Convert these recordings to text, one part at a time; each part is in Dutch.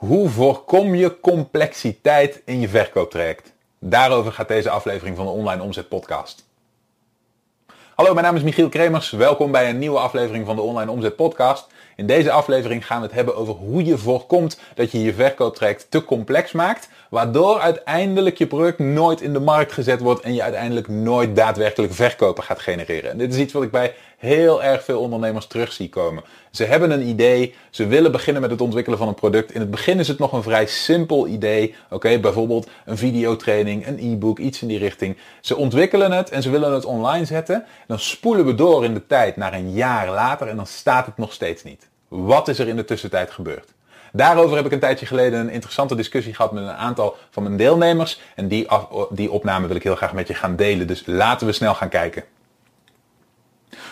Hoe voorkom je complexiteit in je verkooptraject? Daarover gaat deze aflevering van de Online Omzet Podcast. Hallo, mijn naam is Michiel Kremers. Welkom bij een nieuwe aflevering van de Online Omzet Podcast. In deze aflevering gaan we het hebben over hoe je voorkomt dat je je verkooptraject te complex maakt, waardoor uiteindelijk je product nooit in de markt gezet wordt en je uiteindelijk nooit daadwerkelijk verkopen gaat genereren. En dit is iets wat ik bij heel erg veel ondernemers terug zie komen. Ze hebben een idee, ze willen beginnen met het ontwikkelen van een product. In het begin is het nog een vrij simpel idee. Oké, bijvoorbeeld een videotraining, een e-book, iets in die richting. Ze ontwikkelen het en ze willen het online zetten. Dan spoelen we door in de tijd naar een jaar later en dan staat het nog steeds niet. Wat is er in de tussentijd gebeurd? Daarover heb ik een tijdje geleden een interessante discussie gehad met een aantal van mijn deelnemers. En die, die opname wil ik heel graag met je gaan delen. Dus laten we snel gaan kijken.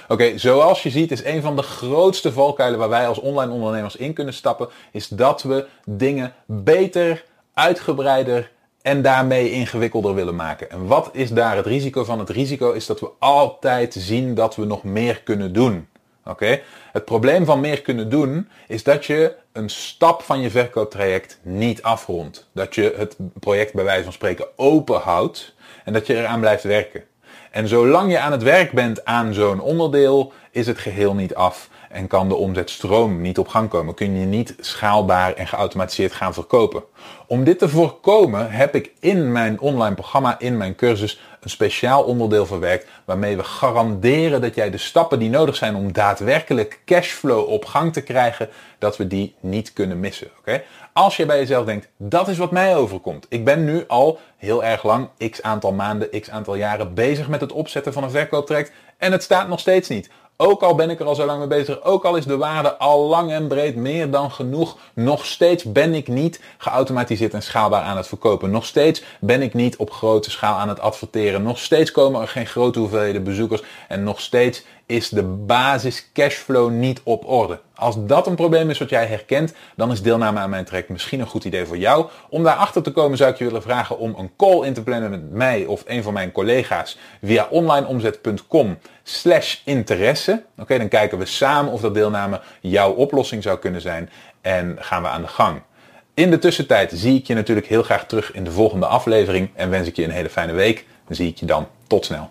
Oké, zoals je ziet is een van de grootste valkuilen waar wij als online ondernemers in kunnen stappen, is dat we dingen beter, uitgebreider en daarmee ingewikkelder willen maken. En wat is daar het risico van? Het risico is dat we altijd zien dat we nog meer kunnen doen. Oké? Het probleem van meer kunnen doen is dat je een stap van je verkooptraject niet afrondt. Dat je het project bij wijze van spreken open houdt en dat je eraan blijft werken. En zolang je aan het werk bent aan zo'n onderdeel, is het geheel niet af en kan de omzetstroom niet op gang komen. Kun je niet schaalbaar en geautomatiseerd gaan verkopen. Om dit te voorkomen heb ik in mijn online programma, in mijn cursus, een speciaal onderdeel verwerkt waarmee we garanderen dat jij de stappen die nodig zijn om daadwerkelijk cashflow op gang te krijgen, dat we die niet kunnen missen. Oké? Als je bij jezelf denkt, dat is wat mij overkomt. Ik ben nu al heel erg lang, x aantal maanden, x aantal jaren bezig met het opzetten van een verkooptraject en het staat nog steeds niet. Ook al ben ik er al zo lang mee bezig, ook al is de waarde al lang en breed meer dan genoeg, nog steeds ben ik niet geautomatiseerd en schaalbaar aan het verkopen. Nog steeds ben ik niet op grote schaal aan het adverteren. Nog steeds komen er geen grote hoeveelheden bezoekers en nog steeds is de basis cashflow niet op orde. Als dat een probleem is wat jij herkent, dan is deelname aan mijn traject misschien een goed idee voor jou. Om daarachter te komen zou ik je willen vragen om een call in te plannen met mij of een van mijn collega's via onlineomzet.com slash interesse. Oké, dan kijken we samen of dat deelname jouw oplossing zou kunnen zijn en gaan we aan de gang. In de tussentijd zie ik je natuurlijk heel graag terug in de volgende aflevering en wens ik je een hele fijne week. Dan zie ik je dan. Tot snel.